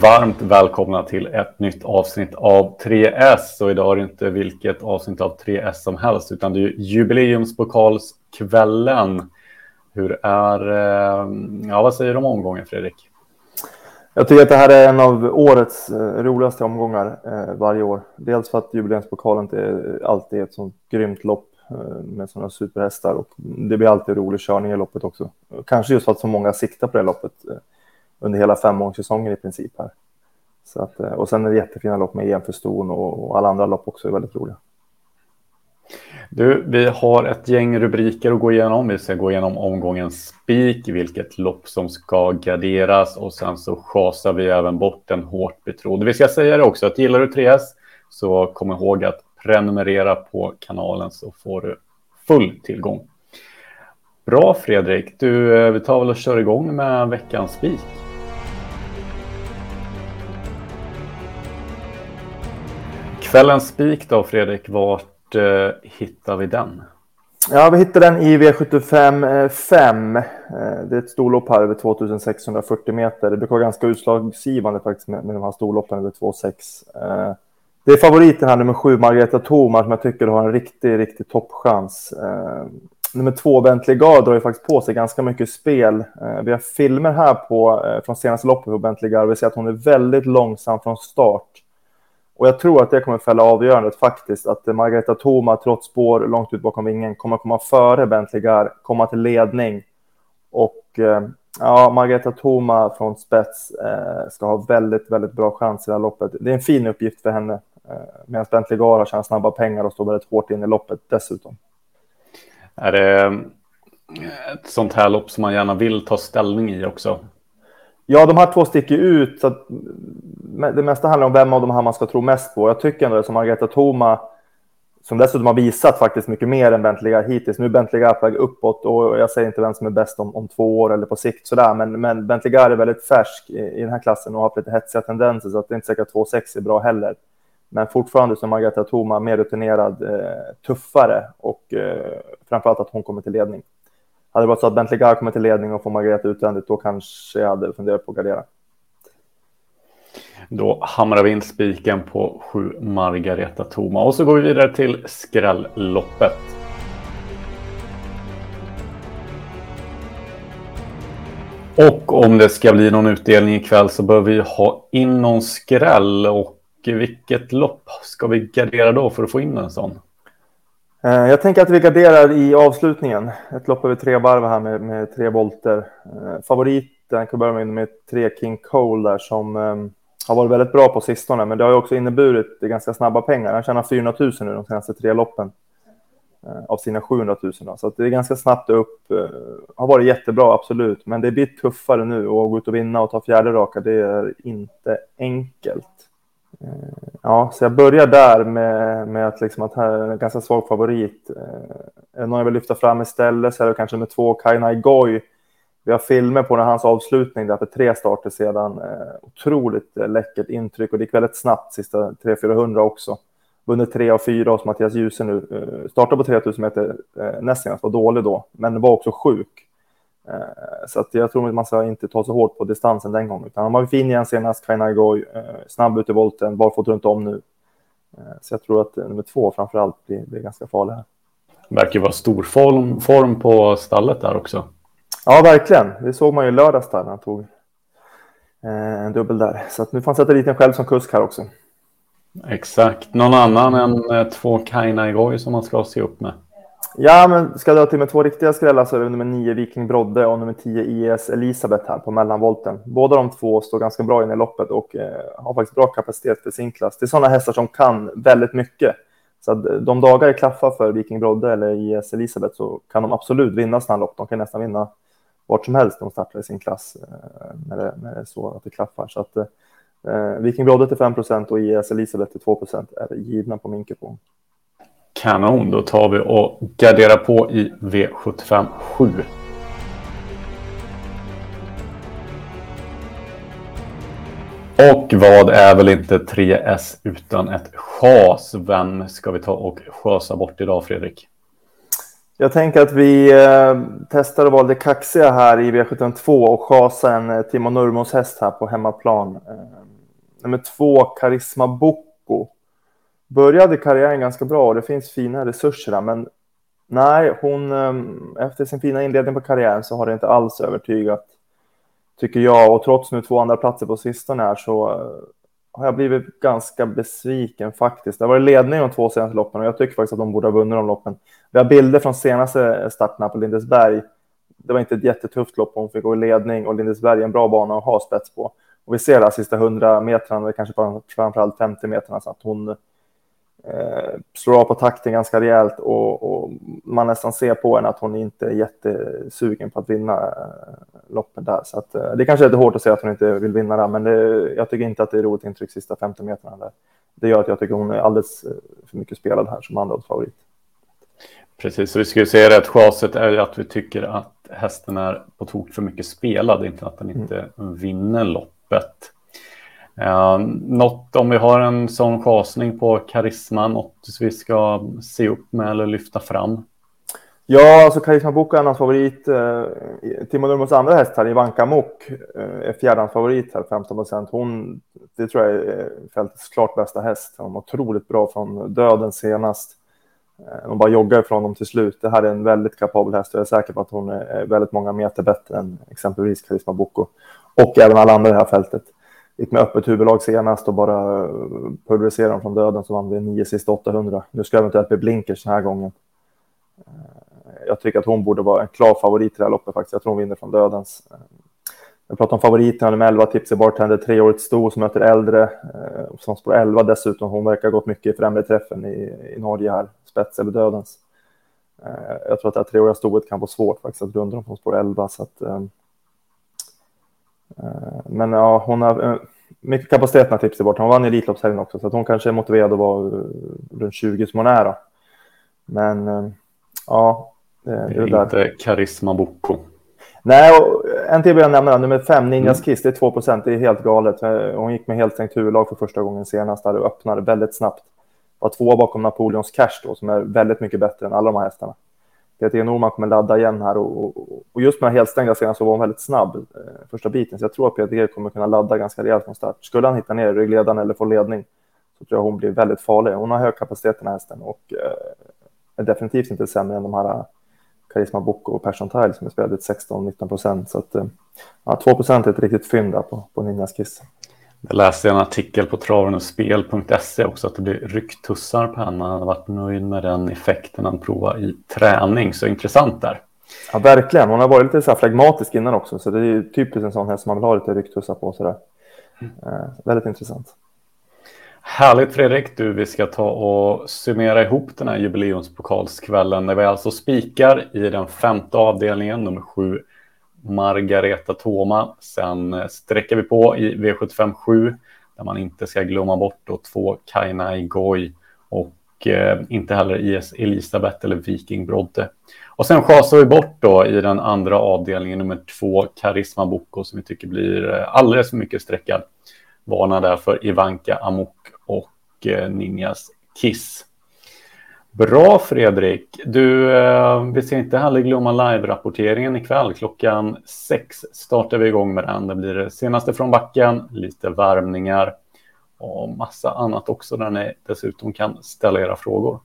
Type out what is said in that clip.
varmt välkomna till ett nytt avsnitt av 3S. Och idag är det inte vilket avsnitt av 3S som helst, utan det är jubileumspokalskvällen. Hur är, eh, ja vad säger du om omgången Fredrik? Jag tycker att det här är en av årets eh, roligaste omgångar eh, varje år. Dels för att jubileumspokalen är alltid ett sånt grymt lopp med sådana superhästar och det blir alltid rolig körning i loppet också. Kanske just för att så många siktar på det loppet under hela femårssäsongen i princip här. Så att, eh, och sen är det jättefina lopp med EM för ston och, alla andra lopp också är väldigt roliga. Du, vi har ett gäng rubriker att gå igenom. Vi ska gå igenom omgångens spik, vilket lopp som ska garderas och sen så chasar vi även bort den hårt betrodde. Vi ska säga det också att gillar du 3S så kom ihåg att prenumerera på kanalen så får du full tillgång. Bra Fredrik, du, eh, vi tar väl och kör igång med veckans spik. Kvällens spik då Fredrik, vart eh, hittar vi den? Ja, vi hittar den i V75 5. Eh, eh, det är ett storlopp här över 2640 meter. Det brukar vara ganska utslagsgivande faktiskt med, med de här storloppen över 2,6. Eh, det är favoriten här, nummer sju, Margareta Thoma, som jag tycker har en riktig, riktig toppchans. Nummer två, Bentley Gard, drar ju faktiskt på sig ganska mycket spel. Vi har filmer här på, från senaste loppet på Bentley Gard. Vi ser att hon är väldigt långsam från start. Och jag tror att det kommer fälla avgörandet faktiskt, att Margareta Thoma trots spår långt ut bakom vingen kommer komma före Bentley Gar, komma till ledning. Och eh, ja, Margareta Thoma från spets eh, ska ha väldigt, väldigt bra chans i det här loppet. Det är en fin uppgift för henne, eh, medan Bentley Gar har tjänat snabba pengar och står väldigt hårt in i loppet dessutom. Är det eh, ett sånt här lopp som man gärna vill ta ställning i också? Ja, de här två sticker ut. Så mm, det mesta handlar om vem av de här man ska tro mest på. Jag tycker ändå det som Margareta Thoma, som dessutom har visat faktiskt mycket mer än Bentley hittills. Nu är Bentley på väg uppåt och jag säger inte vem som är bäst om, om två år eller på sikt sådär. Men, men Bentley är väldigt färsk i, i, den här klassen och har haft lite hetsiga tendenser så att det är inte säkert att 2,6 är bra heller. Men fortfarande som Margareta Thoma mer rutinerad, eh, tuffare och eh, framförallt att hon kommer till ledning. Hade det varit så att Bentley Gar kommer till ledning och får Margareta utvändigt, då kanske jag hade funderat på att gardera. Då hamrar vi in spiken på sju Margareta Toma och så går vi vidare till skrälloppet. Och om det ska bli någon utdelning ikväll så bör vi ha in någon skräll och vilket lopp ska vi gardera då för att få in en sån? Eh, jag tänker att vi garderar i avslutningen. Ett lopp över tre varv här med, med tre volter. Eh, favoriten kan börja med, med tre King Cole där som ehm, har varit väldigt bra på sistone, men det har ju också inneburit ganska snabba pengar. Han tjänar 400 000 nu de senaste tre loppen eh, av sina 700 000. Då. Så det är ganska snabbt upp. Har varit jättebra, absolut, men det blir tuffare nu och gå ut och vinna och ta fjärde raka. Det är inte enkelt. Eh, ja, så jag börjar där med, med att, liksom att här är en ganska svag favorit. Eh, är det någon jag vill lyfta fram istället så är det kanske med två Kainai Goy. Vi har filmer på när hans avslutning där för tre starter sedan. Eh, otroligt eh, läckert intryck och det gick väldigt snabbt sista 300-400 också. Vunnit tre av fyra hos Mattias Djuse nu. Eh, startade på 3000 meter näst senast, var dålig då, men var också sjuk. Eh, så att jag tror att man ska inte ta så hårt på distansen den gången. Utan han var fin igen senast, Kainagoj, eh, snabb ut i volten, barfota runt om nu. Eh, så jag tror att nummer två framför allt blir, blir ganska farlig här. Verkar vara stor form, form på stallet där också. Ja, verkligen. Det såg man ju lördags där när han tog en dubbel där. Så att nu får han sätta dit en själv som kusk här också. Exakt. Någon annan än två Kainagoj som man ska se upp med? Ja, men ska jag dra till med två riktiga skrällar så är det nummer 9 Viking Brodde och nummer 10 IS Elisabeth här på mellanvolten. Båda de två står ganska bra in i loppet och eh, har faktiskt bra kapacitet för sin klass. Det är sådana hästar som kan väldigt mycket. Så att eh, de dagar det klaffar för Viking Brodde eller IS Elisabeth så kan de absolut vinna sådana lopp. De kan nästan vinna vart som helst de startar i sin klass eh, när, det, när det är så att det klaffar. Så att eh, Viking Brodde till 5% och IS Elisabeth till 2% är givna på min kupong. Kanon, då tar vi och garderar på i V75 7. Och vad är väl inte 3S utan ett chas? Vem ska vi ta och chasa bort idag, Fredrik? Jag tänker att vi eh, testar att vara lite kaxiga här i V72 och chasa en eh, Timo Nurmos häst här på hemmaplan. Eh, nummer två, Karisma Boko. Började karriären ganska bra och det finns fina resurser där, men nej, hon ehm, efter sin fina inledning på karriären så har det inte alls övertygat, tycker jag. Och trots nu två andra platser på sistone här så eh, har jag blivit ganska besviken faktiskt. Det har varit ledning de två senaste loppen och jag tycker faktiskt att de borde ha vunnit de loppen. Vi har bilder från senaste starterna på Lindesberg. Det var inte ett jättetufft lopp. Hon fick gå i ledning och Lindesberg är en bra bana att ha spets på. Och vi ser de sista 100 metrarna, kanske framförallt 50 metrarna, så att hon eh, slår av på takten ganska rejält och, och, man nästan ser på henne att hon inte är jättesugen på att vinna eh, loppet där. Så att, eh, det kanske är lite hårt att säga att hon inte vill vinna där, men det, jag tycker inte att det är roligt intryck sista 50 metrarna där. Det gör att jag tycker hon är alldeles eh, för mycket spelad här som andra favorit. Precis, så vi skulle säga det att chaset är att vi tycker att hästen är på tok för mycket spelad, inte att den inte mm. vinner loppet. Eh, något om vi har en sån chasning på karisma, något vi ska se upp med eller lyfta fram? Ja, alltså Karisma Boko är hans favorit. Eh, Timo Nurmos andra häst här, Ivanka Mok, eh, är fjärde favorit här, 15 procent. Hon, det tror jag är eh, fältets klart bästa häst. Hon var otroligt bra från döden senast. Eh, hon bara joggar ifrån dem till slut. Det här är en väldigt kapabel häst och jag är säker på att hon är väldigt många meter bättre än exempelvis Karisma Boko. Och även alla andra i det här fältet. Gick med öppet huvudlag senast och bara pulveriserade dem från döden så vann vi 9 sista 800. Nu ska eventuellt bli blinkers den här gången. Eh, jag tycker att hon borde vara en klar favorit i det här loppet faktiskt. Jag tror hon vinner från dödens. Eh, jag pratar om favoriterna, med 11, Tipsy Bartender, treårigt sto som möter äldre. Eh, som spår 11 dessutom. Hon verkar ha gått mycket i främre träffen i, i Norge här, spets eller dödens. Jag tror att det här treåriga stoet kan vara svårt faktiskt att runda dem från spår 11. Så att, men ja, hon har mycket kapacitet när Tipsy bort. Hon vann Elitloppshelgen också, så att hon kanske är motiverad att vara runt 20 som hon är. Då. Men ja, det är, det är inte Karisma Boko. Nej, en till vill jag nämna, nummer fem, Ninjas mm. Kiss, det är 2 procent, det är helt galet. Hon gick med helt stängt huvudlag för första gången senast, där och öppnade väldigt snabbt. Var två bakom Napoleons Cash då, som är väldigt mycket bättre än alla de här hästarna. Peter Norman kommer ladda igen här och, och, och just med helstängda senast så var hon väldigt snabb eh, första biten. Så jag tror att Peter kommer kunna ladda ganska rejält från start. Skulle han hitta ner i ryggledaren eller få ledning så tror jag hon blir väldigt farlig. Hon har hög kapacitet den här hästen och eh, är definitivt inte sämre än de här eh, Karisma Boko och Persson Tile som är spelade 16-19 procent. Så att, eh, ja, 2 procent är ett riktigt fynd där på, på Ninjas Kiss. Jag läste en artikel på travenocspel.se också att det blir rycktussar på henne. Han har varit nöjd med den effekten han provar i träning. Så intressant där. Ja, verkligen. Hon har varit lite så här flegmatisk innan också. Så det är typiskt en sån häst som man vill ha lite rycktussar på. Så mm. eh, väldigt intressant. Härligt Fredrik, du vi ska ta och summera ihop den här jubileumspokalskvällen där vi alltså spikar i den femte avdelningen, nummer sju, Margareta Toma. Sen eh, sträcker vi på i V75 7 där man inte ska glömma bort då två Kaina Goy och eh, inte heller IS Elisabeth eller Viking Brodde. Och sen chasar vi bort då i den andra avdelningen nummer två Karisma Boko som vi tycker blir eh, alldeles för mycket sträckad. Varnar därför Ivanka Amok och eh, Ninjas Kiss. Bra Fredrik. Du, eh, vi ska inte heller glömma live-rapporteringen ikväll. Klockan sex startar vi igång med den. Det blir det senaste från backen, lite värmningar och massa annat också där ni dessutom kan ställa era frågor.